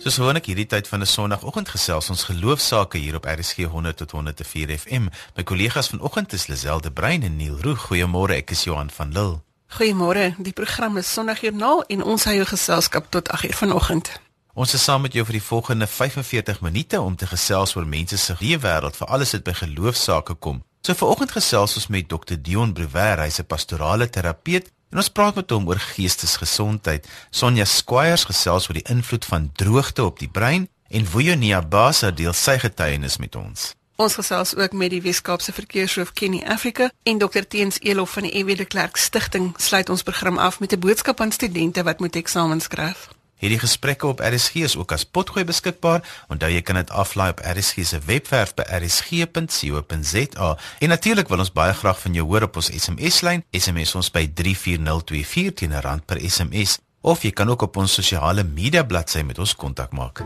Soos gewoonlik hierdie tyd van 'n Sondagoggend gesels ons geloofsaake hier op RSG 100 tot 104 FM. My kollegas vanoggend is Liselde Brein en Neil Roo. Goeiemôre, ek is Johan van Lille. Goeiemôre. Die program is Sondagjoernaal en ons hou jou geselskap tot 8:00 vanoggend. Ons is saam met jou vir die volgende 45 minute om te gesels oor mense se lewenswêreld, vir alles wat by geloofsaake kom. So vanoggend gesels ons met Dr Dion Brewer, hy's 'n pastorale terapeut En ons praat met hom oor geestesgesondheid. Sonja Squires gesels oor die invloed van droogte op die brein en Vuyonia Basa deel sy getuienis met ons. Ons gesels ook met die Weskaapse verkeershoof Kenny Africa en Dr Teens Elof van die EW de Klerk Stichting sluit ons program af met 'n boodskap aan studente wat moet eksamens skryf. Hierdie gesprekke op RSG is ook as potgooi beskikbaar. Onthou jy kan dit aflaai op RSG se webwerf by rsg.co.za. En natuurlik wil ons baie graag van jou hoor op ons SMS-lyn. SMS ons by 34024 teen 'n rand per SMS of jy kan ook op ons sosiale media bladsy met ons kontak maak.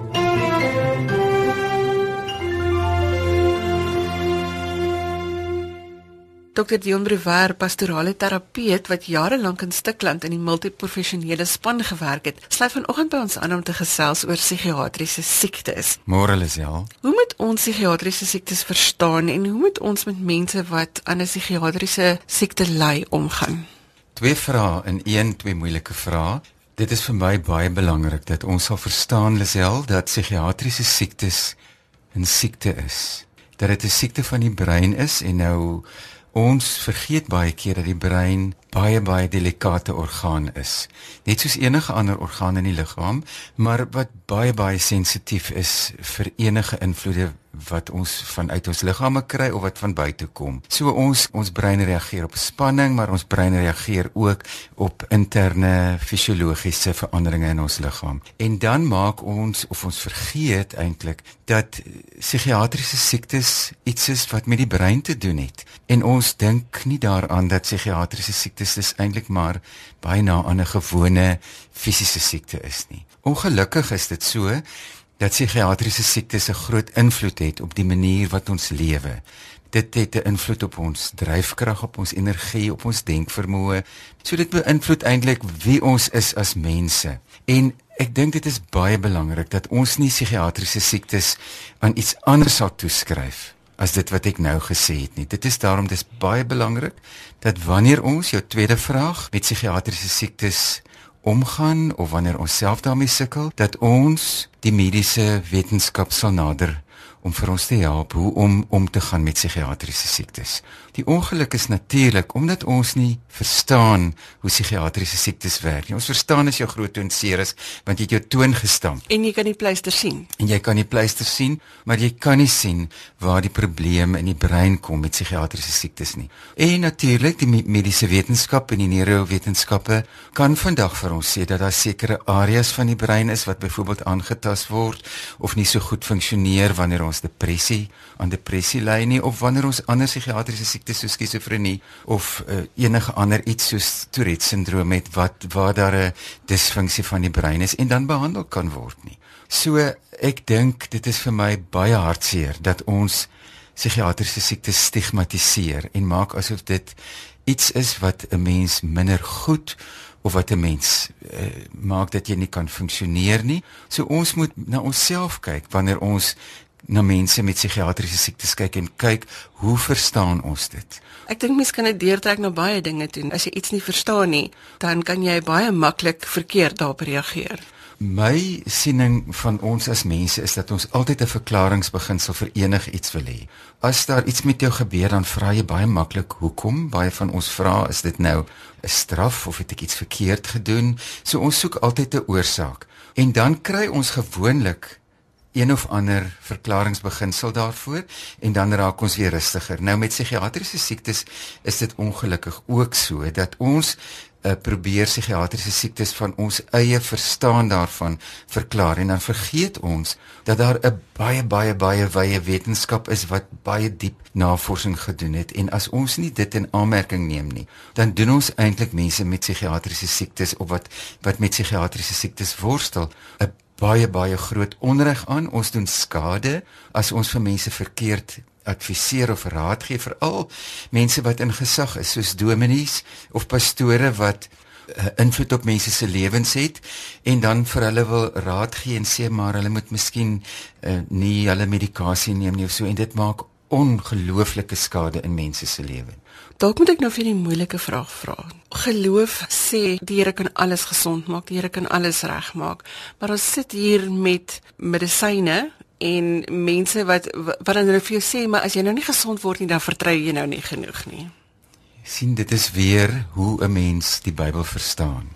Dr Dion Brewer, pastorale terapeut wat jare lank in Stikland in die multiprofessionele span gewerk het, sluit vanoggend by ons aan om te gesels oor psigiatriese siektes. Môre Lisel. Hoe moet ons psigiatriese siektes verstaan en hoe moet ons met mense wat aan 'n psigiatriese siekte ly omgaan? Twee vrae in een, twee moeilike vrae. Dit is vir my baie belangrik dat ons sal verstaan Lisel dat psigiatriese siektes 'n siekte is. Dat dit 'n siekte van die brein is en nou Ons vergeet baie keer dat die brein baie baie delikate orgaan is. Net soos enige ander orgaan in die liggaam, maar wat baie baie sensitief is vir enige invloede wat ons vanuit ons liggame kry of wat van buite kom. So ons ons brein reageer op spanning, maar ons brein reageer ook op interne fisiologiese veranderinge in ons liggaam. En dan maak ons of ons vergeet eintlik dat psigiatriese siektes iets is wat met die brein te doen het. En ons dink nie daaraan dat psigiatriese siektes dis eintlik maar baie na 'n gewone fisiese siekte is nie. Ongelukkig is dit so dat psigiatriese siektes 'n groot invloed het op die manier wat ons lewe. Dit het 'n invloed op ons dryfkrag, op ons energie, op ons denkvermoë. So dit beïnvloed eintlik wie ons is as mense. En ek dink dit is baie belangrik dat ons nie psigiatriese siektes aan iets anders sal toeskryf as dit wat ek nou gesê het nie. Dit is daarom dis baie belangrik dat wanneer ons jou tweede vraag met psigiatriese siektes omgaan of wanneer ons self daarmee sukkel dat ons die mediese wetenskap sal nader om vir ons te help hoe om om te gaan met psigiatriese siektes. Die ongeluk is natuurlik omdat ons nie verstaan hoe psigiatriese siektes werk nie. Ons verstaan as jou groot toon seer is want jy het jou toon gestamp. En jy kan die pleister sien. En jy kan die pleister sien, maar jy kan nie sien waar die probleem in die brein kom met psigiatriese siektes nie. En natuurlik die mediese wetenskap en die neurowetenskappe kan vandag vir ons sê dat daar sekere areas van die brein is wat byvoorbeeld aangetast word of nie so goed funksioneer wanneer ons depressie aan depressie ly nie of wanneer ons ander psigiatriese siektes soos skizofrenie of uh, enige ander iets soos Tourette syndroom het wat waar daar 'n disfunksie van die brein is en dan behandel kan word nie. So ek dink dit is vir my baie hartseer dat ons psigiatriese siektes stigmatiseer en maak asof dit iets is wat 'n mens minder goed of wat 'n mens uh, maak dat jy nie kan funksioneer nie. So ons moet na onsself kyk wanneer ons na mense met psigiatriese siektes kyk en kyk hoe verstaan ons dit. Ek dink mense kan dit deurtrek na baie dinge toe. As jy iets nie verstaan nie, dan kan jy baie maklik verkeerd daarop reageer. My siening van ons as mense is dat ons altyd 'n verklaringsbeginsel vir enigiets wil hê. As daar iets met jou gebeur, dan vra jy baie maklik hoekom. Baie van ons vra, is dit nou 'n straf of het ek iets verkeerd gedoen? So ons soek altyd 'n oorsaak. En dan kry ons gewoonlik een of ander verklaringsbeginsel daarvoor en dan raak ons weer rustiger. Nou met psigiatriese siektes is dit ongelukkig ook so dat ons uh, probeer psigiatriese siektes van ons eie verstaan daarvan verklaar en dan vergeet ons dat daar 'n baie baie baie wye wetenskap is wat baie diep navorsing gedoen het en as ons nie dit in aanmerking neem nie dan doen ons eintlik mense met psigiatriese siektes of wat wat met psigiatriese siektes worstel 'n baie baie groot onreg aan. Ons doen skade as ons vir mense verkeerd adviseer of raad gee veral mense wat in gesag is soos dominees of pastore wat uh, invloed op mense se lewens het en dan vir hulle wil raad gee en sê maar hulle moet miskien uh, nie hulle medikasie neem nie of so en dit maak ongelooflike skade in mense se lewe. Dalk moet ek nou vir 'n moeilike vraag vra. Geloof sê die Here kan alles gesond maak, die Here kan alles regmaak, maar ons sit hier met medisyne en mense wat wat dan vir jou sê maar as jy nou nie gesond word nie dan vertrou jy nou nie genoeg nie. sien dit is weer hoe 'n mens die Bybel verstaan.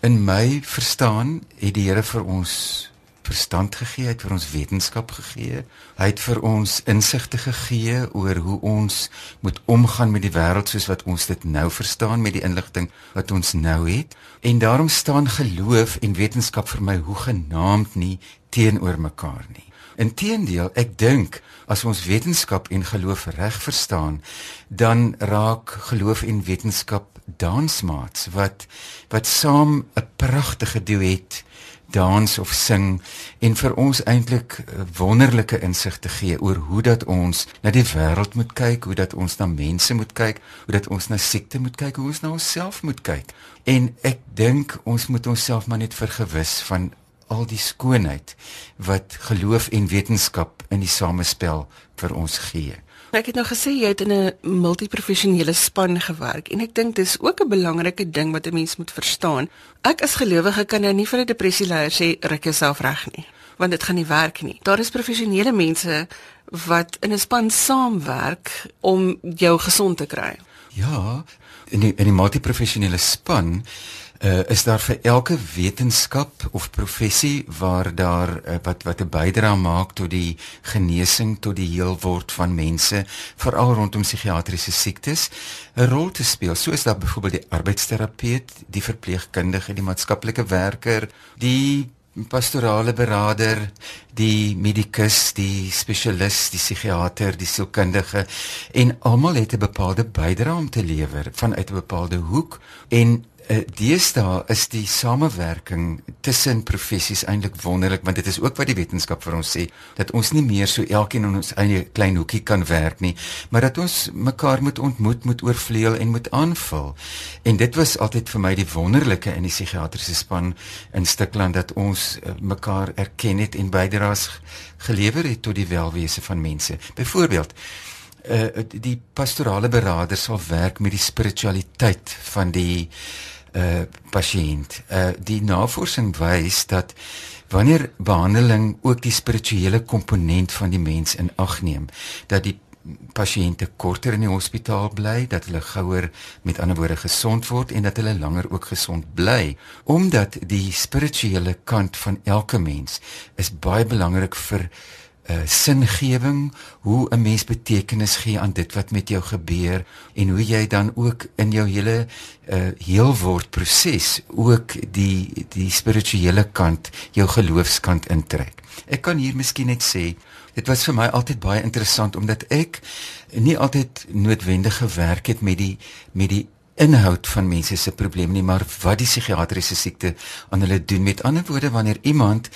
In my verstaan het die Here vir ons verstand gegee, hy het vir ons wetenskap gegee. Hy het vir ons insigte gegee oor hoe ons moet omgaan met die wêreld soos wat ons dit nou verstaan met die inligting wat ons nou het. En daarom staan geloof en wetenskap vir my hoegenaamd nie teenoor mekaar nie. Inteendeel, ek dink as ons wetenskap en geloof reg verstaan, dan raak geloof en wetenskap dansmaats wat wat saam 'n pragtige duet dans of sing en vir ons eintlik eh, wonderlike insigte gee oor hoe dat ons na die wêreld moet kyk, hoe dat ons na mense moet kyk, hoe dat ons na siekte moet kyk, hoe ons na onsself moet kyk. En ek dink ons moet onsself maar net vergewis van al die skoonheid wat geloof en wetenskap in die samespel vir ons gee. Ek het nou gesê jy het in 'n multiprofessionele span gewerk en ek dink dis ook 'n belangrike ding wat 'n mens moet verstaan. Ek as gelowige kan nou nie vir 'n depressieleier sê ruk jouself reg nie, want dit gaan nie werk nie. Daar is professionele mense wat in 'n span saamwerk om jou gesond te kry. Ja, in die, in die multiprofessionele span uh, is daar vir elke wetenskap of professie waar daar uh, wat wat 'n bydrae maak tot die genesing tot die heelword van mense veral rondom psigiatriese siektes 'n rol te speel? Soos daar byvoorbeeld die arbeidsterapeut, die verpleegkundige, die maatskaplike werker, die pastorale beraader, die medikus, die spesialis, die psigiater, die sielkundige en almal het 'n bepaalde bydrae om te lewer vanuit 'n bepaalde hoek en deesdae is die samewerking tussen professies eintlik wonderlik want dit is ook wat die wetenskap vir ons sê dat ons nie meer so elkeen in ons eie klein hoekie kan werk nie maar dat ons mekaar moet ontmoet moet oorvleuel en moet aanvul. En dit was altyd vir my die wonderlike in die psigiatriese span in Stikland dat ons uh, mekaar erken het en bydraes gelewer het tot die welwese van mense. Byvoorbeeld uh die pastorale beraader sal werk met die spiritualiteit van die uh pasiënt. Uh die navorsing wys dat wanneer behandeling ook die spirituele komponent van die mens in ag neem, dat die pasiënte korter in die hospitaal bly, dat hulle gouer met ander woorde gesond word en dat hulle langer ook gesond bly, omdat die spirituele kant van elke mens is baie belangrik vir uh, singewing, hoe 'n mens betekenis gee aan dit wat met jou gebeur en hoe jy dan ook in jou hele uh, heelword proses ook die die spirituele kant, jou geloofskant intrek. Ek kan hier miskien net sê Dit was vir my altyd baie interessant omdat ek nie altyd noodwendig gewerk het met die met die inhoud van mense se probleme nie, maar wat die psigiatriese siekte aan hulle doen. Met ander woorde, wanneer iemand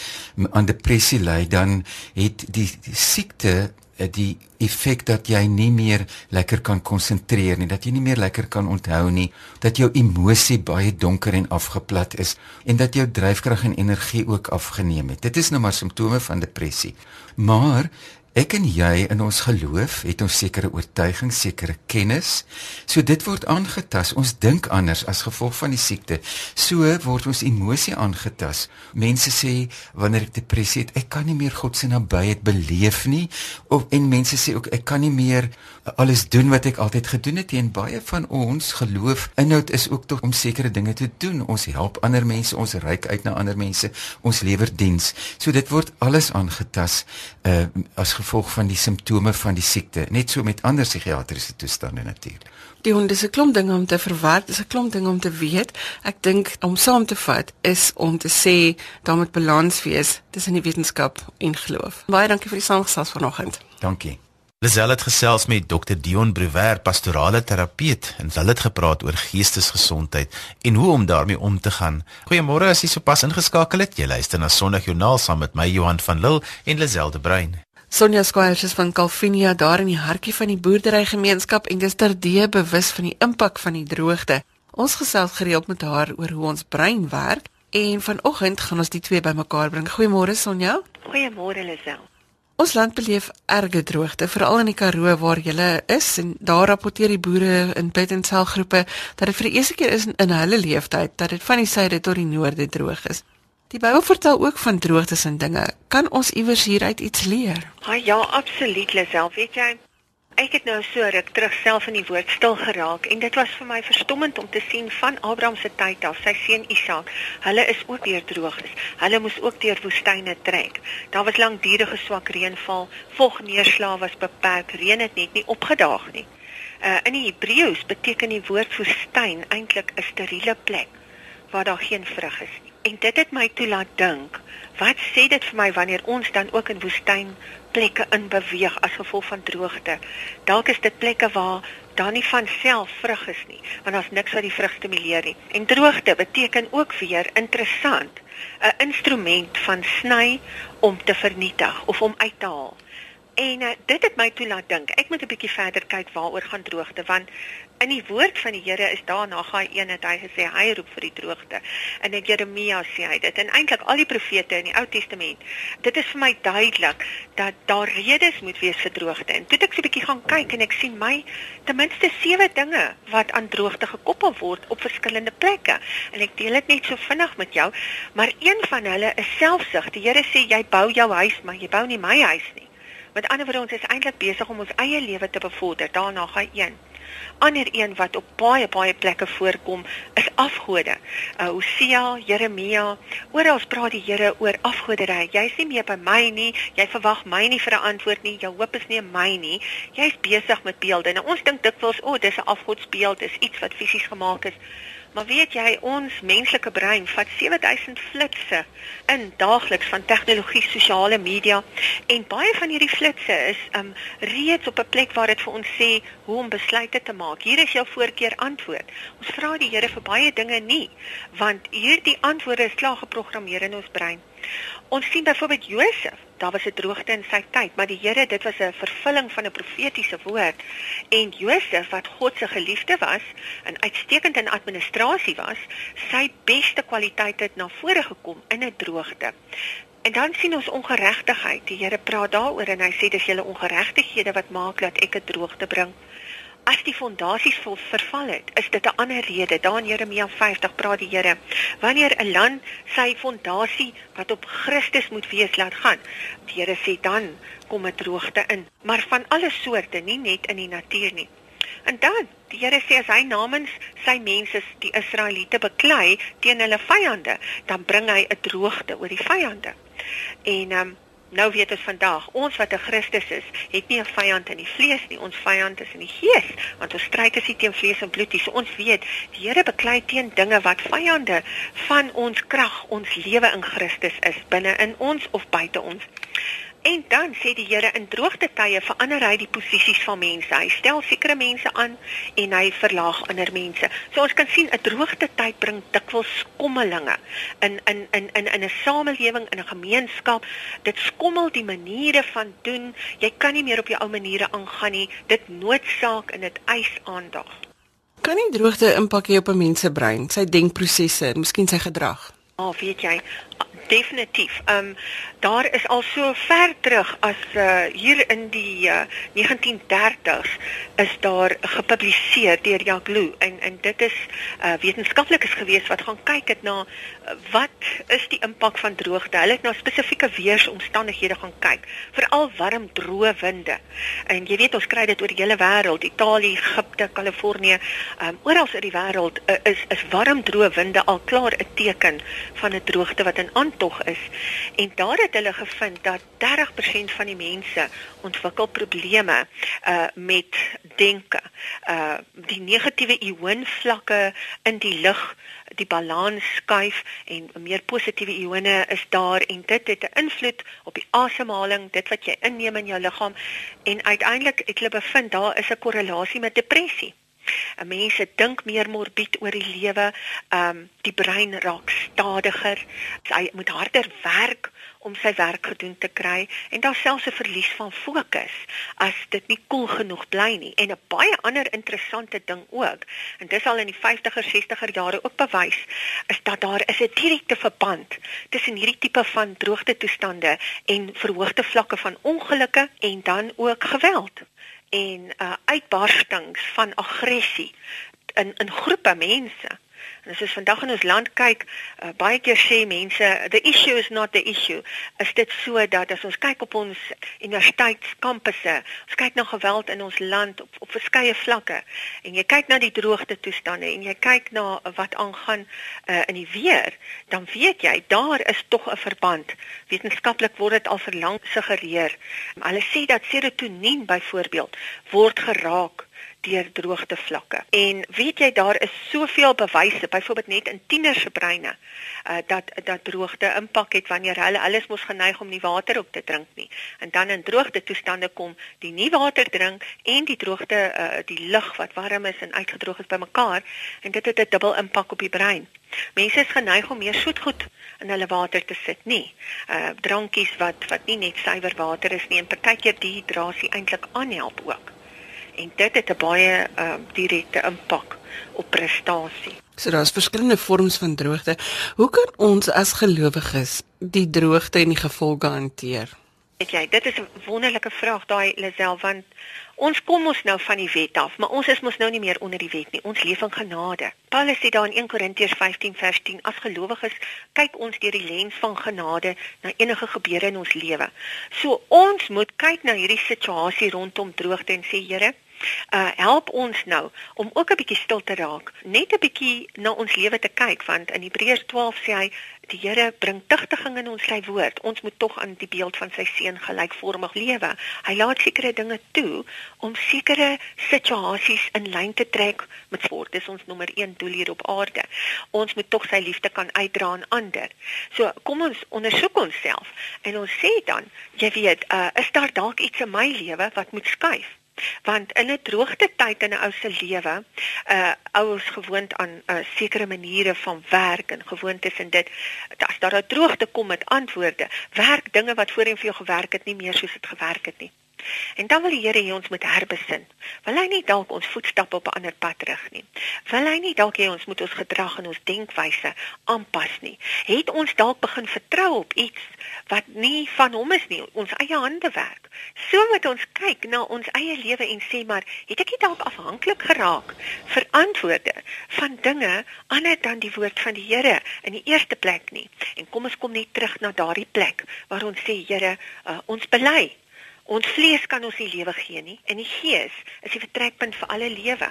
aan depressie ly, dan het die, die siekte eh, die effek dat jy nie meer lekker kan konsentreer nie, dat jy nie meer lekker kan onthou nie, dat jou emosie baie donker en afgeplat is en dat jou dryfkrag en energie ook afgeneem het. Dit is nou maar simptome van depressie. Maar Ek en jy in ons geloof het ons sekere oortuigings, sekere kennis. So dit word aangetas. Ons dink anders as gevolg van die siekte. So word ons emosie aangetas. Mense sê wanneer ek depressie het, ek kan nie meer God se nabyheid beleef nie. Of en mense sê ook ek kan nie meer alles doen wat ek altyd gedoen het. En baie van ons geloof inhoud is ook tog om sekere dinge te doen. Ons help ander mense, ons reik uit na ander mense, ons lewer diens. So dit word alles aangetas uh as gevolg van die simptome van die siekte, net so met ander psigiatriese toestande natuurlik. Die hond is 'n klomp dinge om te verwerk, is 'n klomp dinge om te weet. Ek dink om saam te vat is om te sê daar moet balans wees tussen die wetenskap en geloof. Baie dankie vir die saamgesels vanoggend. Dankie. Lisel het gesels met Dr Dion Brewer, pastorale terapeut, en hulle het gepraat oor geestesgesondheid en hoe om daarmee om te gaan. Goeiemôre as jy sopas ingeskakel het. Jy luister na Sondagjoernaal saam met my Johan van Lille en Lisel de Bruin. Sonja Squires is van Calvinia daar in die hartjie van die boerderygemeenskap en dis terdee bewus van die impak van die droogte. Ons gesels gereeld met haar oor hoe ons brein werk en vanoggend gaan ons die twee bymekaar bring. Goeiemôre Sonja. Goeiemôre Lisel. Ons land beleef erge droogte, veral in die Karoo waar jy is en daar rapporteer die boere in pet en selgroepe dat dit vir die eerste keer is in, in hulle lewenstyd dat dit van die suide tot die noorde droog is. Die Bybel vertel ook van droogtes en dinge. Kan ons iewers hieruit iets leer? Ha, ja, absoluut Lisel. Weet jy, ek het nou so ruk terug self in die woord stil geraak en dit was vir my verstommend om te sien van Abraham se tyd af, sy seun Isak, hulle is ook deur droogtes. Hulle moes ook deur woestyne trek. Daar was langdurige swak reënval, vogneerslae was beperk, reën het net nie opgedaag nie. Uh, in die Hebreëus beteken die woord woestyn eintlik 'n steriele plek waar daar geen vrug is nie. En dit het my toe laat dink, wat sê dit vir my wanneer ons dan ook in woestyn plekke in beweeg as gevolg van droogte? Dalk is dit plekke waar daar nie van self vrug is nie, want daar's niks wat die vrug stimuleer nie. En droogte beteken ook weer interessant, 'n instrument van sny om te vernietig of om uit te haal. En uh, dit het my toe laat dink. Ek moet 'n bietjie verder kyk waaroor gaan droogte want in die woord van die Here is daarna gaai een het hy gesê hy roep vir die droogte. En in Jeremia sê hy dit en eintlik al die profete in die Ou Testament. Dit is vir my duidelik dat daar redes moet wees vir droogte. En toe ek so 'n bietjie gaan kyk en ek sien my ten minste sewe dinge wat aan droogte gekoppel word op verskillende plekke. En ek deel dit net so vinnig met jou, maar een van hulle is selfsug. Die Here sê jy bou jou huis, maar jy bou nie my huis nie. Met ander woorde ons is eintlik besig om ons eie lewe te bevorder. Daarna gaan een. Ander een wat op baie baie plekke voorkom is afgode. Uh Hosea, Jeremia, oral praat die Here oor afgoderry. Jy's nie meer by my nie. Jy verwag my nie vir 'n antwoord nie. Jou hoop is nie in my nie. Jy's besig met beelde. Nou ons dink dikwels, o, oh, dis 'n afgodsbeeld, dis iets wat fisies gemaak is. Maar weet jy, ons menslike brein vat 7000 flitsse in daagliks van tegnologie, sosiale media en baie van hierdie flitsse is um reeds op 'n plek waar dit vir ons sê hoe om besluite te maak. Hier is jou voorkeur antwoord. Ons vra die Here vir baie dinge nie, want hierdie antwoorde is klaar geprogrammeer in ons brein. Ons sien byvoorbeeld Josef, daar was 'n droogte in sy tyd, maar die Here, dit was 'n vervulling van 'n profetiese woord. En Josef wat God se geliefde was en uitstekend in administrasie was, sy beste kwaliteite het na vore gekom in 'n droogte. En dan sien ons ongeregtigheid. Die Here praat daaroor en hy sê dis julle ongeregtighede wat maak dat ek 'n droogte bring as die fondasies vol verval het, is dit 'n ander rede. Daar in Jeremia 50 praat die Here, wanneer 'n land sy fondasie wat op Christus moet wees laat gaan, die Here sê dan kom 'n droogte in, maar van alle soorte, nie net in die natuur nie. En dan, die Here sê as hy namens sy mense, die Israeliete beklei teen hulle vyande, dan bring hy 'n droogte oor die vyande. En ehm um, Nou weet ons vandag, ons wat 'n Christus is, het nie 'n vyand in die vlees nie, ons vyand is in die gees, want ons stryd is nie teen vlees en bloed nie. So ons weet, die Here beklei teen dinge wat vyande van ons krag, ons lewe in Christus is, binne in ons of buite ons. En dan sê die Here in droogte tye verander hy die posisies van mense. Hy stel sekere mense aan en hy verlaag ander mense. So ons kan sien 'n droogte tyd bring dikwels skommelinge in in in in in 'n samelewing, in 'n gemeenskap. Dit skommel die maniere van doen. Jy kan nie meer op jou ou maniere aangaan nie. Dit noodsaak en dit eis aandag. Kan nie droogte impak hê op 'n mens se brein, sy denkprosesse, miskien sy gedrag? Ah, oh, weet jy, definitief. Ehm um, daar is al so ver terug as uh, hier in die uh, eh, 1930s is daar gepubliseer deur Jaglu en en dit is uh, wetenskaplikes gewees wat gaan kyk het na uh, wat is die impak van droogte. Hulle het na spesifieke weeromstandighede gaan kyk, veral warm droë winde. En jy weet ons kry dit oor die hele wêreld, Italië, Egipte, Kalifornië, um, oral in die wêreld uh, is is warm droë winde al klaar 'n teken van 'n droogte wat in aantog is. En daar het hulle gevind dat 30% van die mense ontwikkel probleme uh met denke. Uh die negatiewe ionvlakke in die lug, die balans skuif en meer positiewe ione is daar en dit het 'n invloed op die asemhaling, dit wat jy inneem in jou liggaam en uiteindelik het hulle bevind daar is 'n korrelasie met depressie. Mense dink meer morbied oor die lewe. Ehm um, die brein raak stadiger. Hy moet harder werk om sy werk gedoen te kry en daar selfs 'n verlies van fokus as dit nie koel cool genoeg bly nie. En 'n baie ander interessante ding ook, en dis al in die 50er, 60er jare ook bewys, is dat daar is 'n direkte verband tussen hierdie tipe van droogte toestande en verhoogde vlakke van ongelukke en dan ook geweld en uh, uitbarstings van aggressie in in groepe mense. En as ons vandag in ons land kyk, uh, baie keer sê mense the issue is not the issue. Is dit so dat as ons kyk op ons universiteitskampusse, ons kyk na geweld in ons land op op verskeie vlakke en jy kyk na die droogte toestande en jy kyk na wat aangaan uh, in die weer, dan weet jy daar is tog 'n verband. Wetenskaplik word dit al verlang suggereer. Hulle sê dat serotonien byvoorbeeld word geraak deur droogte vlakke. En weet jy daar is soveel bewyse, byvoorbeeld net in tieners se breine, uh, dat dat droogte impak het wanneer hulle alles mos geneig om nie water op te drink nie. En dan in droogte toestande kom die nie water drink en die droogte uh, die lug wat warm is en uitgedroog is bymekaar en dit het 'n dubbel impak op die brein. Mense is geneig om meer soetgoed in hulle water te sit, nie. Uh drankies wat wat nie net suiwer water is nie en partykeer dehydrasie eintlik aanhelp ook en dit het 'n baie uh, direkte impak op prestasie. So daar's verskillende vorms van droogte. Hoe kan ons as gelowiges die droogte en die gevolge hanteer? Ek jy, dit is 'n wonderlike vraag daai Lisel want ons kom ons nou van die wet af, maar ons is mos nou nie meer onder die wet nie. Ons leef in genade. Paulus sê daar in 1 Korintiërs 15 vers 10 as gelowiges kyk ons deur die lens van genade na enige gebeure in ons lewe. So ons moet kyk na hierdie situasie rondom droogte en sê Here, uh help ons nou om ook 'n bietjie stil te raak, net 'n bietjie na ons lewe te kyk want in Hebreërs 12 sê hy die Here bring tugtiging in ons sy woord. Ons moet tog aan die beeld van sy seun gelykvormig lewe. Hy laat sekere dinge toe om sekere situasies in lyn te trek met sport. Dis ons nommer 1 doel hier op aarde. Ons moet tog sy liefde kan uitdra aan ander. So kom ons ondersoek onsself en ons sê dan, jy weet, uh is daar dalk iets in my lewe wat moet skuif? Want in 'n droogte tyd in 'n ou se lewe, uh ouers gewoond aan 'n uh, sekere maniere van werk en gewoontes en dit as daar 'n droogte kom met antwoorde, werk dinge wat voorheen vir jou gewerk het nie meer soos dit gewerk het nie. En dan wil die Here hê ons moet herbesin. Wil hy nie dalk ons voetstappe op 'n ander pad rig nie. Wil hy nie dalk hê ons moet ons gedrag en ons denkwyse aanpas nie. Het ons dalk begin vertrou op iets wat nie van hom is nie, ons eie hande werk. So moet ons kyk na ons eie lewe en sê maar, het ek nie dalk afhanklik geraak vir antwoorde van dinge anders dan die woord van die Here in die eerste plek nie. En kom ons kom net terug na daardie plek waar ons sê Here, uh, ons bely Ons vlees kan ons nie lewe gee nie en die gees is die vertrekpunt vir alle lewe.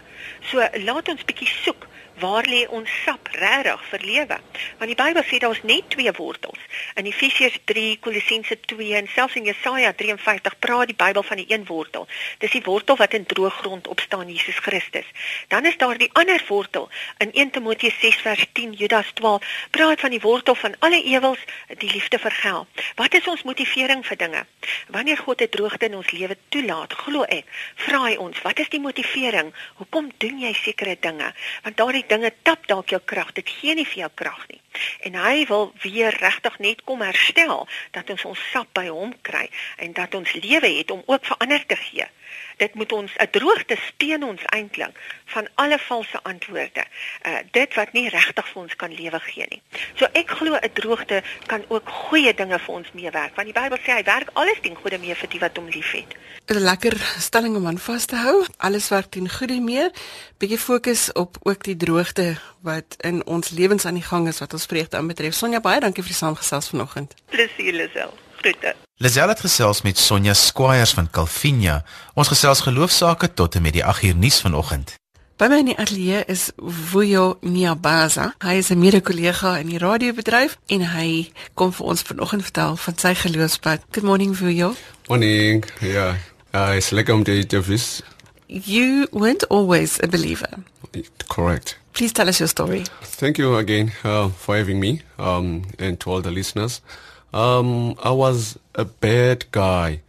So laat ons bietjie soek waar lê ons sap regtig vir lewe? Want die Bybel sê daar's net twee wortels. In Efesiërs 3, Kolossense 2 en selfs in Jesaja 53 praat die Bybel van die een wortel. Dis die wortel wat in droë grond opstaan, Jesus Christus. Dan is daar die ander wortel in 1 Timoteus 6 vers 10, Judas 12, praat van die wortel van alle ewels, die liefde vir geld. Wat is ons motivering vir dinge? Wanneer God 'n droogte in ons lewe toelaat, glo ek, vra hy ons, wat is die motivering? Hoekom doen jy sekere dinge? Want daardie dinge tap dalk jou krag, dit gee nie vir jou krag nie. En hy wil weer regtig net kom herstel dat ons ons sap by hom kry en dat ons lewe het om ook vir ander te gee dit moet ons 'n droogte speen ons eintlik van alle valse antwoorde. Uh dit wat nie regtig vir ons kan lewe gee nie. So ek glo 'n droogte kan ook goeie dinge vir ons meewerk want die Bybel sê hy werk alles ten goeie mee vir die wat hom liefhet. 'n Lekker stelling om aan vas te hou. Alles werk ten goeie mee. Bietjie fokus op ook die droogte wat in ons lewens aan die gang is wat ons vreugde aanbetref. Sonja baie dankie vir die saamgesels vanoggend. Plesier Lisel. Groete. Lisel het gesels met Sonja Squires van Calvinia. Ons gesels geloofsaake tot en met die 8uur nuus vanoggend. By my in die ateljee is Vuyo Niabaza. Hy is 'n mede-kollega in die radiobedryf en hy kom vir ons vanoggend vertel van sy geloofspad. Good morning Vuyo. Morning. Yeah. Uh, it's like I'm the interviews. You weren't always a believer. Correct. Please tell us your story. Thank you again uh, for having me um, and to all the listeners. Um, I was a bad guy.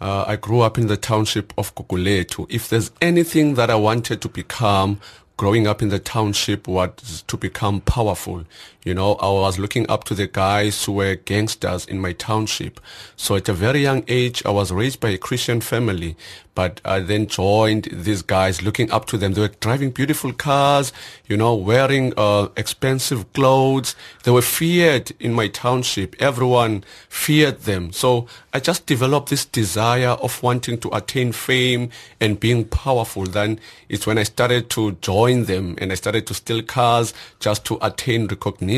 Uh, I grew up in the township of Kukuletu. If there's anything that I wanted to become growing up in the township was to become powerful. You know, I was looking up to the guys who were gangsters in my township. So at a very young age, I was raised by a Christian family, but I then joined these guys, looking up to them. They were driving beautiful cars, you know, wearing uh, expensive clothes. They were feared in my township. Everyone feared them. So I just developed this desire of wanting to attain fame and being powerful. Then it's when I started to join them and I started to steal cars just to attain recognition.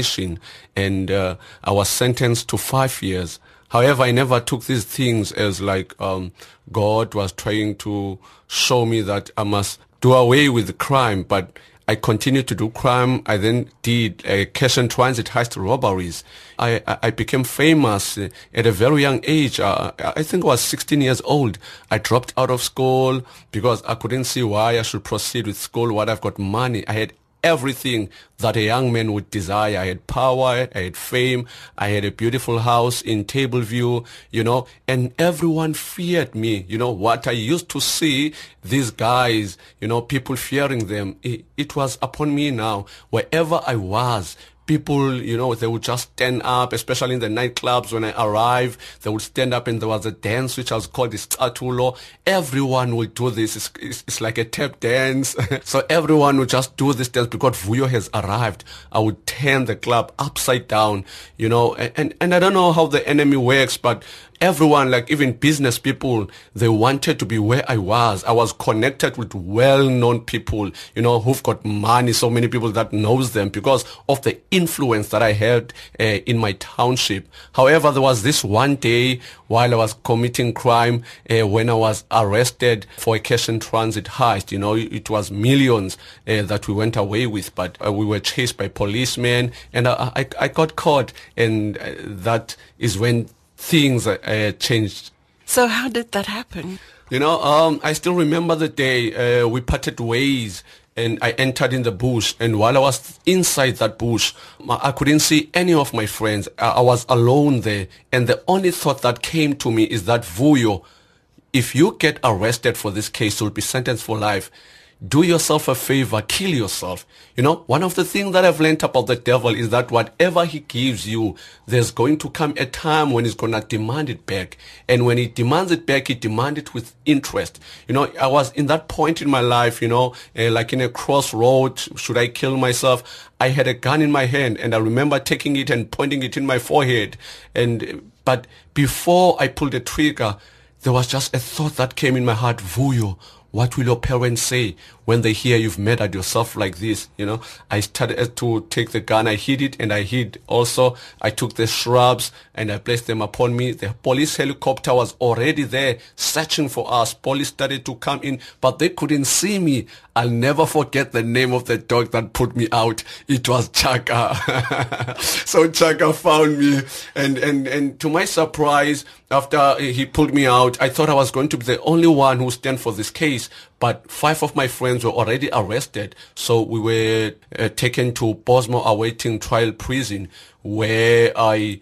And uh, I was sentenced to five years. However, I never took these things as like um, God was trying to show me that I must do away with crime, but I continued to do crime. I then did uh, cash and transit heist robberies. I, I, I became famous at a very young age. Uh, I think I was 16 years old. I dropped out of school because I couldn't see why I should proceed with school. What I've got money. I had everything that a young man would desire. I had power, I had fame, I had a beautiful house in Tableview, you know, and everyone feared me. You know, what I used to see these guys, you know, people fearing them, it, it was upon me now. Wherever I was, people, you know, they would just stand up, especially in the nightclubs when I arrive, they would stand up and there was a dance which was called the Statulo. Everyone would do this. It's, it's, it's like a tap dance. so everyone would just do this dance because Vuyo has arrived. I would turn the club upside down, you know, and, and, and I don't know how the enemy works, but everyone, like even business people, they wanted to be where I was. I was connected with well-known people, you know, who've got money, so many people that knows them because of the influence that I had uh, in my township. However, there was this one day while I was committing crime uh, when I was arrested for a cash and transit heist. You know, it was millions uh, that we went away with, but uh, we were chased by policemen and I, I, I got caught and uh, that is when things uh, changed. So how did that happen? You know, um, I still remember the day uh, we parted ways and I entered in the bush. And while I was inside that bush, I couldn't see any of my friends. I was alone there. And the only thought that came to me is that Vuyo, if you get arrested for this case, you'll be sentenced for life do yourself a favor, kill yourself. You know, one of the things that I've learned about the devil is that whatever he gives you, there's going to come a time when he's going to demand it back. And when he demands it back, he demands it with interest. You know, I was in that point in my life, you know, uh, like in a crossroad, should I kill myself? I had a gun in my hand and I remember taking it and pointing it in my forehead. And, but before I pulled the trigger, there was just a thought that came in my heart, Vuyo, what will your parents say when they hear you've murdered yourself like this? You know, I started to take the gun. I hid it and I hid also. I took the shrubs and I placed them upon me. The police helicopter was already there searching for us. Police started to come in, but they couldn't see me. I'll never forget the name of the dog that put me out. It was Chaka. so Chaka found me and, and, and to my surprise, after he pulled me out, I thought I was going to be the only one who stand for this case but five of my friends were already arrested. So we were uh, taken to Bosmo awaiting trial prison where I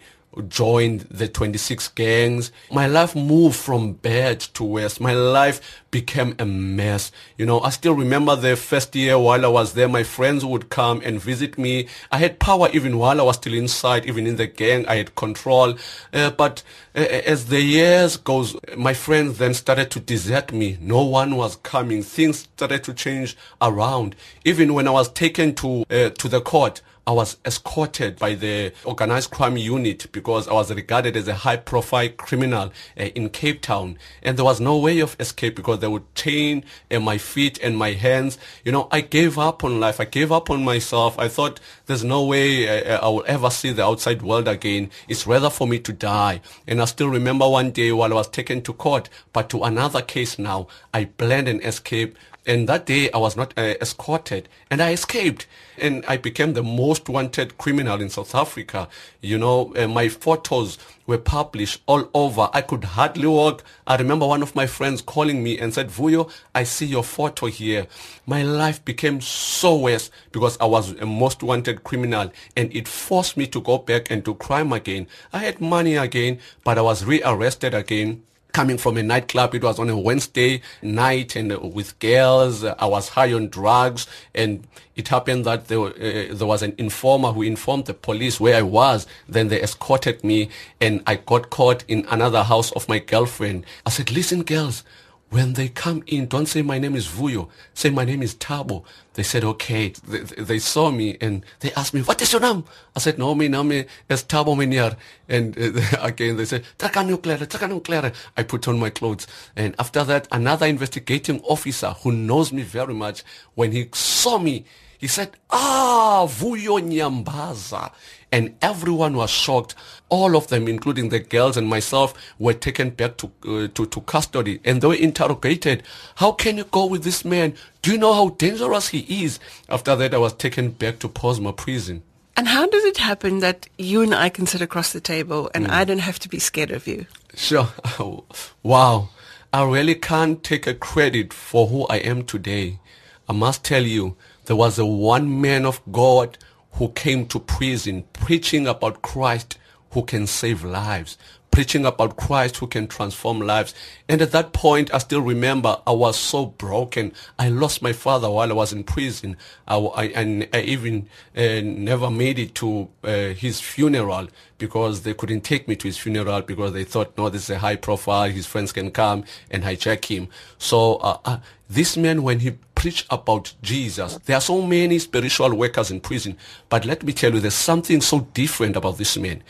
joined the 26 gangs. My life moved from bad to worse. My life became a mess. You know, I still remember the first year while I was there, my friends would come and visit me. I had power even while I was still inside, even in the gang, I had control. Uh, but uh, as the years goes, my friends then started to desert me. No one was coming. Things started to change around. Even when I was taken to, uh, to the court, I was escorted by the organized crime unit because I was regarded as a high profile criminal uh, in Cape Town. And there was no way of escape because they would chain uh, my feet and my hands. You know, I gave up on life. I gave up on myself. I thought there's no way uh, I will ever see the outside world again. It's rather for me to die. And I still remember one day while I was taken to court, but to another case now, I planned an escape and that day I was not uh, escorted and I escaped and I became the most wanted criminal in South Africa. You know, uh, my photos were published all over. I could hardly walk. I remember one of my friends calling me and said, Vuyo, I see your photo here. My life became so worse because I was a most wanted criminal and it forced me to go back and do crime again. I had money again, but I was rearrested again coming from a nightclub. It was on a Wednesday night and uh, with girls. I was high on drugs and it happened that there, uh, there was an informer who informed the police where I was. Then they escorted me and I got caught in another house of my girlfriend. I said, listen girls, when they come in, don't say my name is Vuyo. Say my name is Tabo. They said, okay. They, they saw me and they asked me, what is your name? I said, no, my name is Tabo Miniar. And uh, again, they said, I put on my clothes. And after that, another investigating officer who knows me very much, when he saw me, he said, Ah, Vuyo Nyambaza. And everyone was shocked. All of them, including the girls and myself, were taken back to, uh, to, to custody and they were interrogated. How can you go with this man? Do you know how dangerous he is? After that, I was taken back to Posma prison. And how does it happen that you and I can sit across the table and mm. I don't have to be scared of you? Sure. wow. I really can't take a credit for who I am today. I must tell you, there was a one man of God who came to prison preaching about Christ who can save lives, preaching about Christ who can transform lives. And at that point, I still remember I was so broken. I lost my father while I was in prison. I, I, and I even uh, never made it to uh, his funeral because they couldn't take me to his funeral because they thought, no, this is a high profile. His friends can come and hijack him. So uh, uh this man, when he preached about Jesus, there are so many spiritual workers in prison. But let me tell you, there's something so different about this man.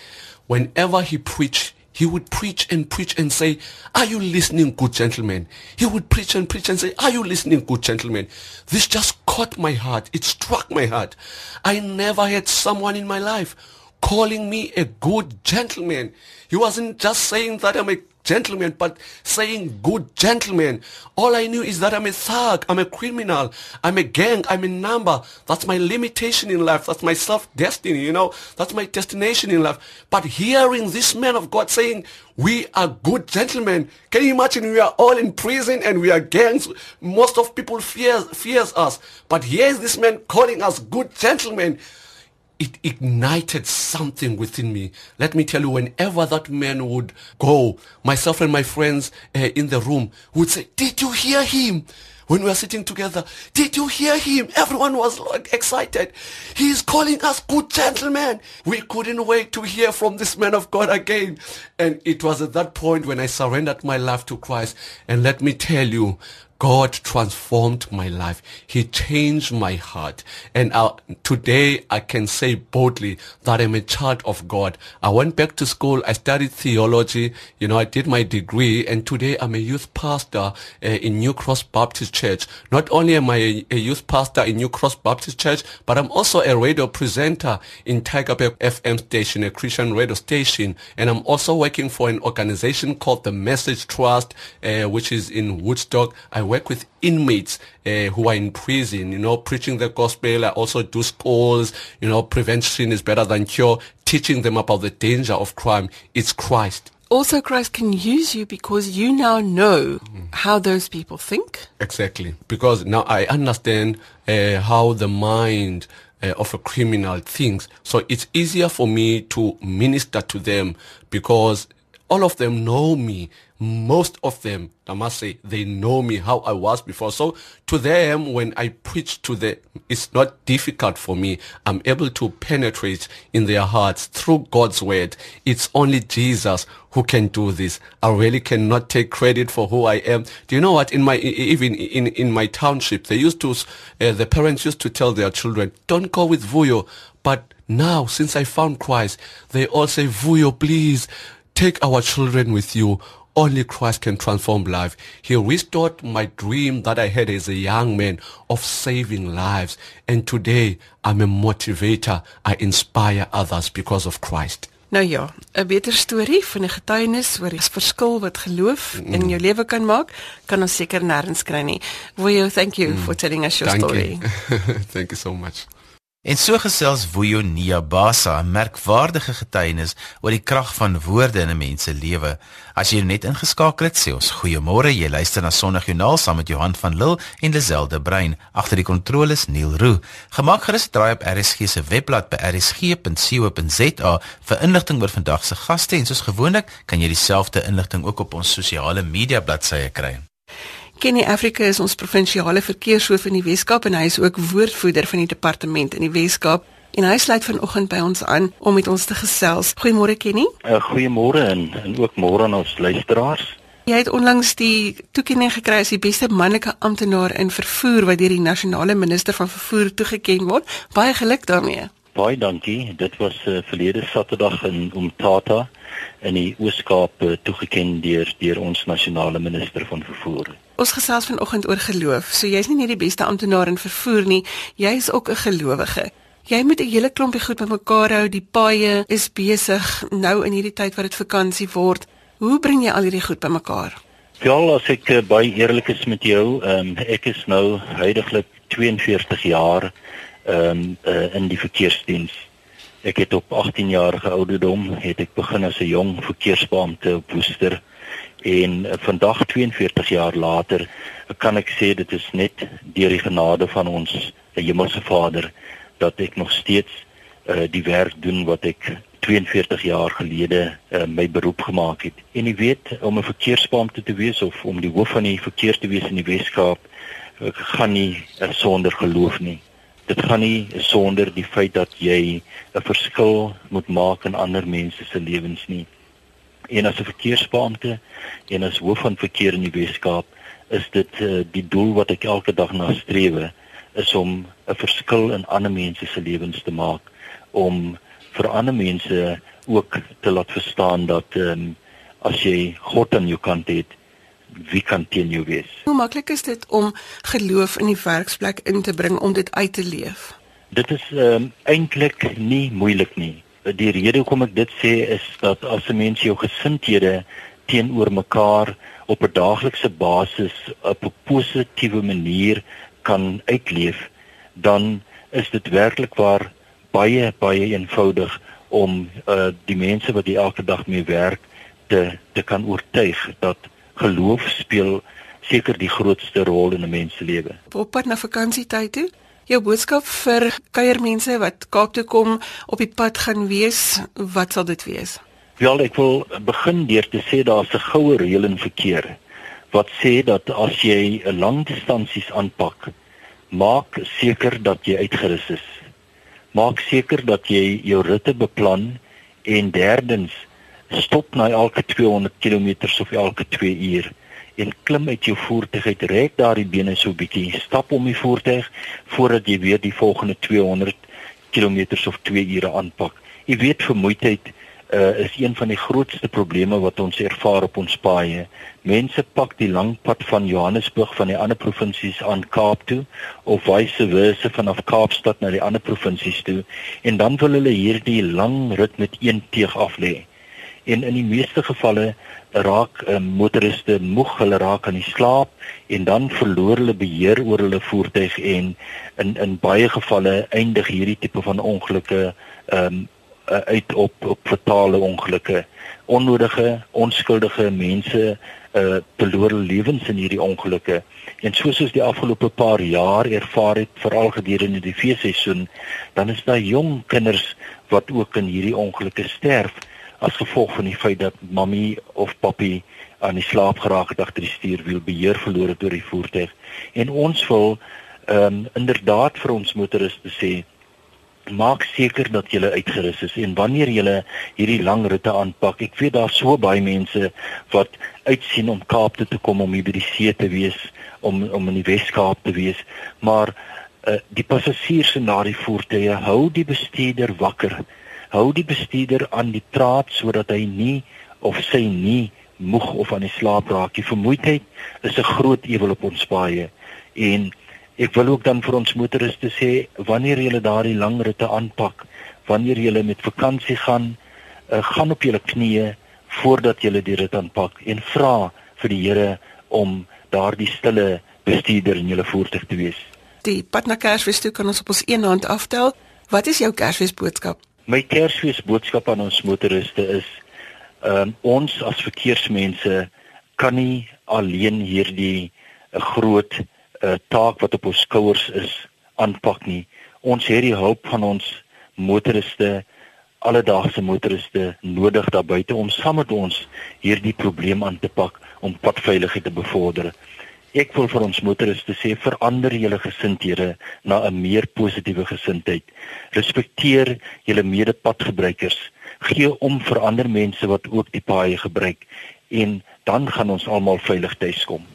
Whenever he preached, he would preach and preach and say, are you listening, good gentlemen? He would preach and preach and say, are you listening, good gentlemen? This just caught my heart. It struck my heart. I never had someone in my life calling me a good gentleman. He wasn't just saying that I'm a gentleman, but saying good gentleman. All I knew is that I'm a thug, I'm a criminal, I'm a gang, I'm a number. That's my limitation in life. That's my self-destiny, you know. That's my destination in life. But hearing this man of God saying, we are good gentlemen. Can you imagine we are all in prison and we are gangs? Most of people fears, fears us. But here's this man calling us good gentlemen it ignited something within me. Let me tell you, whenever that man would go, myself and my friends uh, in the room would say, did you hear him? When we were sitting together, did you hear him? Everyone was like excited. He is calling us good gentlemen. We couldn't wait to hear from this man of God again. And it was at that point when I surrendered my life to Christ. And let me tell you, God transformed my life. He changed my heart. And uh, today I can say boldly that I'm a child of God. I went back to school. I studied theology. You know, I did my degree and today I'm a youth pastor uh, in New Cross Baptist Church. Not only am I a, a, youth pastor in New Cross Baptist Church, but I'm also a radio presenter in Tigerberg FM station, a Christian radio station. And I'm also working for an organization called the Message Trust, uh, which is in Woodstock. I work with inmates uh, who are in prison, you know, preaching the gospel. I also do schools, you know, prevention is better than cure, teaching them about the danger of crime. It's Christ. Also, Christ can use you because you now know mm. how those people think. Exactly. Because now I understand uh, how the mind uh, of a criminal thinks. So it's easier for me to minister to them because all of them know me. Most of them, I must say, they know me how I was before. So to them, when I preach to them, it's not difficult for me. I'm able to penetrate in their hearts through God's word. It's only Jesus who can do this. I really cannot take credit for who I am. Do you know what? In my, even in, in my township, they used to, uh, the parents used to tell their children, don't go with Vuyo. But now, since I found Christ, they all say, Vuyo, please, Take our children with you. Only Christ can transform life. He restored my dream that I had as a young man of saving lives. And today I'm a motivator. I inspire others because of Christ. Nou ja, 'n beter storie van 'n getuienis oor die verskil wat geloof mm. in jou lewe kan maak, kan ons seker nêrens kry nie. Will you thank you mm. for telling us your thank story. You. thank you so much. En so gesels Vuyo Niabasa, 'n merkwaardige getuienis oor die krag van woorde in 'n mens se lewe. As jy net ingeskakel het, sê ons goeiemôre. Jy luister na Sondag Joernaal saam met Johan van Lille en Lazelde Brein. Agter die kontroles Neil Roo. Gemaak gerus draai op RSG se webblad by rsg.co.za vir inligting oor vandag se gaste en soos gewoonlik kan jy dieselfde inligting ook op ons sosiale media bladsye kry. Kenny Africa is ons provinsiale verkeershoof in die Weskaap en hy is ook woordvoerder van die departement in die Weskaap. En hy sluit vanoggend by ons aan om met ons te gesels. Goeiemôre Kenny. Uh, Goeiemôre en en ook môre aan ons luisteraars. Jy het onlangs die toekenning gekry as die beste manlike amptenaar in vervoer wat deur die nasionale minister van vervoer toegeken word. Baie geluk daarmee. Baie dankie. Dit was uh, verlede Saterdag in Umtata in die Oos-Kaap uh, toegeken deur deur ons nasionale minister van vervoer. Ons gesels vanoggend oor geloof. So jy's nie net die beste amptenaar in vervoer nie, jy's ook 'n gelowige. Jy moet 'n hele klompie goed bymekaar hou. Die paaie is besig nou in hierdie tyd wat dit vakansie word. Hoe bring jy al hierdie goed bymekaar? Ja, as ek uh, baie eerlik is met jou, um, ek is nou heidaglik 42 jaar um, uh, in die verkeersdiens. Ek het op 18 jarige ouderdom het ek begin as 'n jong verkeersbeampte op Woester en uh, vandag 42 jaar later kan ek sê dit is net deur die genade van ons Hemelse Vader dat ek nog steeds uh, die werk doen wat ek 42 jaar gelede uh, my beroep gemaak het. En jy weet om 'n verkeersbeampte te wees of om die hoof van die verkeer te wees in die Weskaap uh, gaan nie uh, sonder geloof nie. Dit gaan nie sonder die feit dat jy 'n verskil moet maak in ander mense se lewens nie en as 'n verkeersbeampte en as hoof van verkeer in die Weskaap is dit uh, die doel wat ek elke dag nastreef is om 'n verskil in ander mense se lewens te maak om vir ander mense ook te laat verstaan dat um, as jy God aan jou kant het wie kan teen jou wees? Hoe maklik is dit om geloof in die werksplek in te bring om dit uit te leef? Dit is um, eintlik nie moeilik nie die rede hoekom ek dit sê is dat as 'n mens jou gesindhede teenoor mekaar op 'n daaglikse basis op 'n positiewe manier kan uitleef, dan is dit werklik waar baie baie eenvoudig om uh, die mense wat jy elke dag mee werk te te kan oortuig dat geloof speel seker die grootste rol in 'n mens se lewe. Op pad na vakansietyd toe? Jou boodskap vir kuiermense wat Kaap toe kom op die pad gaan wees, wat sal dit wees? Ja, ek wil begin deur te sê daar's 'n goue reël in verkeer wat sê dat as jy 'n lang distansies aanpak, maak seker dat jy uitgerus is. Maak seker dat jy jou ritte beplan en derdens stop na elke 200 km of elke 2 ure en klim uit jou voertuig uit, rek daardie bene so bietjie, stap om die voertuig voordat jy weer die volgende 200 km of 2 ure aanpak. Jy weet vermoeidheid uh, is een van die grootste probleme wat ons ervaar op ons paaie. Mense pak die lang pad van Johannesburg van die ander provinsies aan Kaap toe of vice versa vanaf Kaapstad na die ander provinsies toe en dan wil hulle hierdie lang rit met een teeg af lê en in die meeste gevalle raak um, motoriste moeg, hulle raak aan die slaap en dan verloor hulle beheer oor hulle voertuig en in in baie gevalle eindig hierdie tipe van ongelukke ehm um, uit op op fatale ongelukke. Onnodige, onskuldige mense uh verloor lewens in hierdie ongelukke. En soos ons die afgelope paar jaar ervaar het, veral gedurende die feesseisoen, dan is daar jong kinders wat ook in hierdie ongelukke sterf as gevolg van die feit dat mammy of papi aan die slaap geraak het agter die stuurwiel beheer verloor het oor die voertuig. En ons wil ehm um, inderdaad vir ons motoriste sê maak seker dat jy uitgerus is en wanneer jy hierdie lang ritte aanpak ek weet daar's so baie mense wat uitsien om Kaap toe te kom om hier by die see te wees om om in die Wes-Kaap te wees maar uh, die passasiers in daardie voertuie hou die bestuurder wakker hou die bestuurder aan die draad sodat hy nie of sy nie moeg of aan die slaap raak nie. Vermoeidheid is 'n groot ewel op ons paaie en ek wil ook dan vir ons motoriste sê wanneer jy daardie lang ritte aanpak, wanneer jy met vakansie gaan, uh, gaan op jou knieë voordat jy die rit aanpak en vra vir die Here om daardie stille bestuurder in jou voertuig te wees. Die pad na Kersfees toe kan ons op ons een hand aftel Wat is jou Kersfeesboodskap? My Kersfeesboodskap aan ons motoriste is um, ons as verkeersmense kan nie alleen hierdie 'n groot uh, taak wat op ons skouers is aanpak nie. Ons het die hulp van ons motoriste, alledaagse motoriste nodig daar buite om saam met ons hierdie probleem aan te pak om padveiligheid te bevorder. Ek wil vir ons motoriste sê verander julle gesindhede na 'n meer positiewe gesindheid. Respekteer julle medepadgebruikers. Gee om vir ander mense wat ook die paaie gebruik en dan gaan ons almal veilig tuiskom.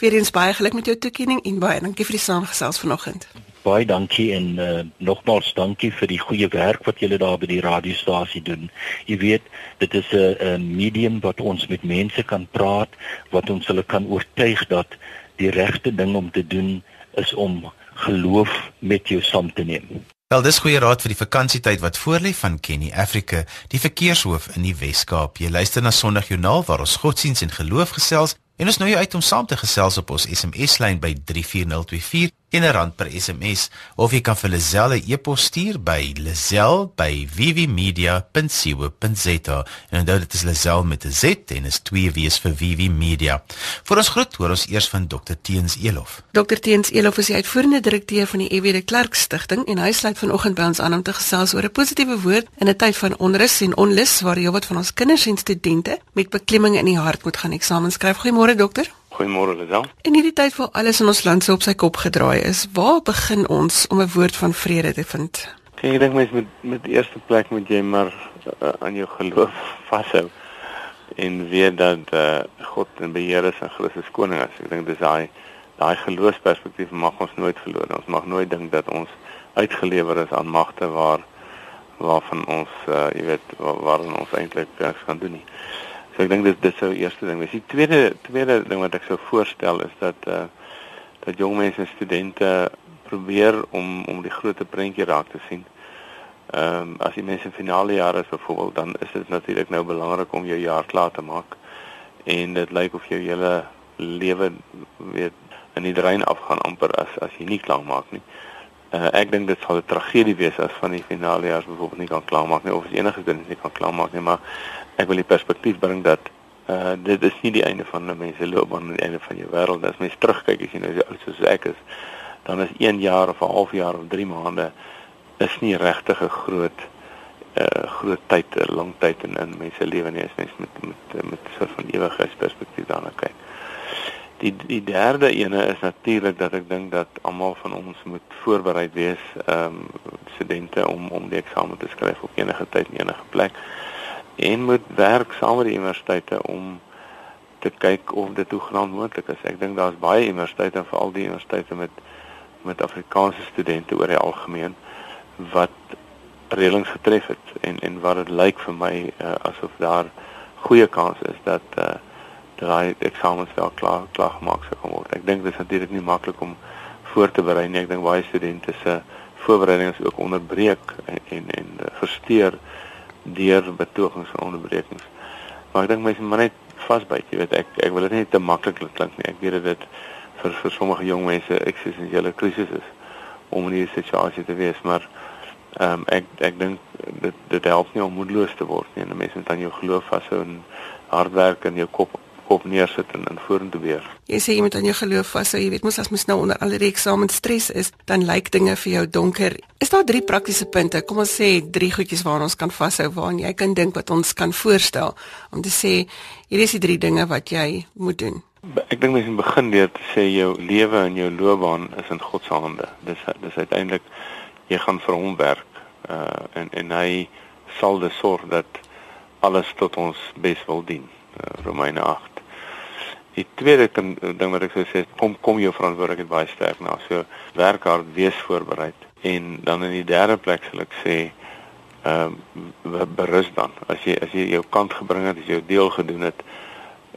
Weereens baie geluk met jou toekenning en baie dankie vir die saamgesels vanoggend. Baie dankie en uh, nogmaals dankie vir die goeie werk wat julle daar by die radiostasie doen. Jy weet, dit is 'n medium wat ons met mense kan praat, wat ons hulle kan oortuig dat die regte ding om te doen is om geloof met jou saam te neem. Wel dis goeie raad vir die vakansietyd wat voorlê van Kenny Africa, die verkeershoof in die Wes-Kaap. Jy luister na Sondag Joernaal waar ons godsdiens en geloof gesels en ons nooi jou uit om saam te gesels op ons SMS-lyn by 34024 R1 per SMS of jy kan vir Lazelle 'n e-pos stuur by lazel@vvmedia.co.za. En onthou dit is Lazelle met 'n Z en is twee W's vir VV Media. Vir ons groet hoor ons eers van Dr Teens Elof. Dr Teens Elof is die uitvoerende direkteur van die EW de Klerk Stichting en hy sluit vanoggend by ons aan om te gesels oor 'n positiewe woord in 'n tyd van onrus en onlus waar jy wat van ons kinders en studente met beklemming in die hart moet gaan eksamen skryf. Goeiemôre dokter. Goeiemôre Lisel. In hierdie tyd waar alles in ons land so op sy kop gedraai is, waar begin ons om 'n woord van vrede te vind? Kyk, ek dink mens moet met die eerste plek moet jy maar uh, aan jou geloof vashou en weet dat uh, God in beheer is en Christus koning is. Ek dink dis daai daai geloofsperspektief mag ons nooit verloor. Ons mag nooit dink dat ons uitgelewer is aan magte waar waarvan ons uh, jy weet waar, waar ons eintlik niks kan doen nie. So ek dink dit dis sou eerste ding wees. Die tweede tweede ding wat ek sou voorstel is dat eh uh, dat jong mense en studente probeer om om die groot prentjie raak te sien. Ehm um, as jy mense in finale jare is byvoorbeeld dan is dit natuurlik nou belangrik om jou jaar klaar te maak. En dit lyk of jou hele lewe weet in die drein afgaan amper as as jy nie klaar maak nie. Uh, ek dink dit sal 'n tragedie wees as van die finale jaar byvoorbeeld nie kan klaar maak nie of enige ding nie kan klaar maak nie, maar ek wil die perspektief bring dat uh dit is nie die einde van 'n mens se loopbaan nie, die einde van jou wêreld. As mens terugkyk as jy nou so oud soos ek is, dan is 1 jaar of 'n half jaar of 3 maande is nie regtig 'n groot uh groot tyd, 'n lang tyd in in mense se lewe nie as mens met met met so 'n van ewigheidsperspektief daarna kyk. Die die derde ene is natuurlik dat ek dink dat almal van ons moet voorberei wees, ehm um, studente om om die eksamen te skryf op enige tyd en enige plek en moet werk saam met die universiteite om te kyk of dit toegenaamd moontlik is. Ek dink daar's baie universiteite en veral die universiteite met met Afrikaanse studente oor die algemeen wat reëlings getref het en en wat dit lyk vir my uh, asof daar goeie kans is dat uh, daai eksamens wel klaar klaar gemaak sou kom word. Ek dink dit is natuurlik nie maklik om voor te berei nie. Ek dink baie studente se voorbereiding is ook onderbreek en en, en uh, versteur deur betogings en onderbrekings. Maar ek dink mense moet net vasbyt, jy weet, ek ek wil dit nie te maklik klink nie. Ek weet dit vir vir sommige jong mense eksistensiële krisis is om in hierdie situasie te wees, maar ehm um, ek ek dink dit dit help nie om moedeloos te word nie. Mense moet aan jou geloof vashou en hard werk en jou kop kop neersit en in vorentoe weer. Jy sê jy moet aan jou geloof vashou. Jy weet mos as mens nou onder al die eksamen stres is, dan lyk dinge vir jou donker. Is daar drie praktiese punte? Kom ons sê drie goedjies waaraan ons kan vashou waaraan jy kan dink wat ons kan voorstel om te sê hierdie is die drie dinge wat jy moet doen. Ek dink mens moet begin deur te sê jou lewe en jou loopbaan is in God se hande. Dis dis uiteindelik jy gaan vir hom werk. Uh en en hy sal dus sorg dat alles tot ons bes wil dien. Uh, Romeine 8 Die tweede ding wat ek sou sê, kom kom jou verantwoordelikheid baie sterk na. So werk hard, wees voorberei. En dan in die derde plek sal ek sê, ehm uh, berus dan. As jy as jy jou kant gebring het, as jy jou deel gedoen het,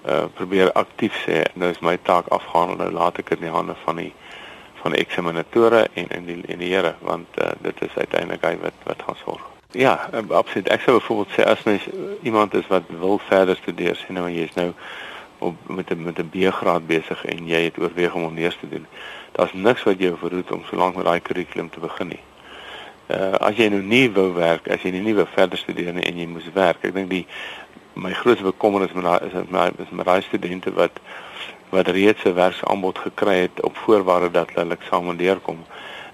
uh probeer aktief sê, nou is my taak afgehandel, nou laat ek dit in die hande van die van die eksaminatore en en die en die Here, want uh, dit is uiteindelik hy wat wat gaan sorg. Ja, absoluut. Ek sou byvoorbeeld sê as mens iemand is wat wil verder studeer, sien nou jy is nou op met 'n met 'n B-graad besig en jy het oorweeg om hom neers te doen. Daar's niks wat jou verhoed om so lank met daai kurrikulum te begin nie. uh, as jy nou nie wou werk, as jy nie wou verder studeer nie en jy moes werk. Ek dink die my grootste bekommernis met daai is my is met daai studente wat wat reeds 'n werksaanbod gekry het op voorwaarde dat hulle eksamen deurkom.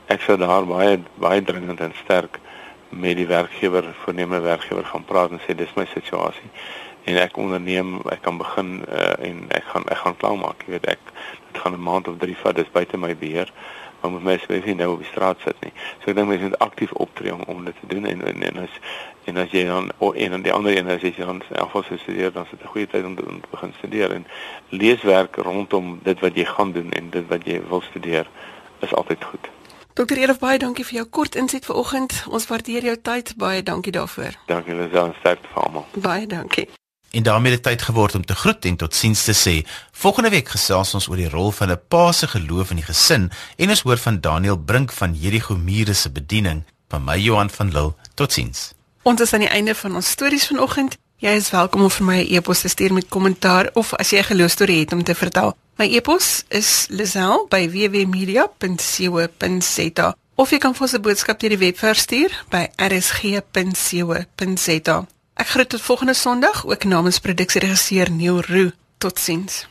Ek sou daar baie baie dringend en sterk met die werkgewer, voorneme werkgewer gaan praat en sê dis my situasie en ek onderneem, ek kan begin uh, en ek gaan ek gaan klaar maak. Jy weet ek dit gaan 'n maand of 3 vat, dis buite my beheer. Maar moet mens mens nie nou op die straat sit nie. So ek dink mens moet aktief optree om, om dit te doen en en, en as en as jy dan een en die ander een as jy dan selfs studeer dan is dit 'n goeie tyd om te, om te begin studeer en leeswerk rondom dit wat jy gaan doen en dit wat jy wil studeer is altyd goed. Dokter Elof baie dankie vir jou kort inset vanoggend. Ons waardeer jou tyd. Baie dankie daarvoor. Dankie Lisel, sterkte vir almal. Baie dankie. En daarmee het tyd geword om te groet en totsiens te sê. Volgende week gesels ons oor die rol van 'n pa se geloof in die gesin en ons hoor van Daniel Brink van Jericho Mure se bediening. Van my Johan van Lille. Totsiens. Ons is aan die einde van ons stories vanoggend. Jy is welkom om vir my 'n e e-pos te stuur met kommentaar of as jy 'n geloostorie het om te vertel. My e-pos is lazel@wwmedia.co.za of jy kan vir ons 'n boodskap deur die webwerf stuur by rsg.co.za. Ek groet tot volgende Sondag ook namens produksieregisseur Neil Roo. Totsiens.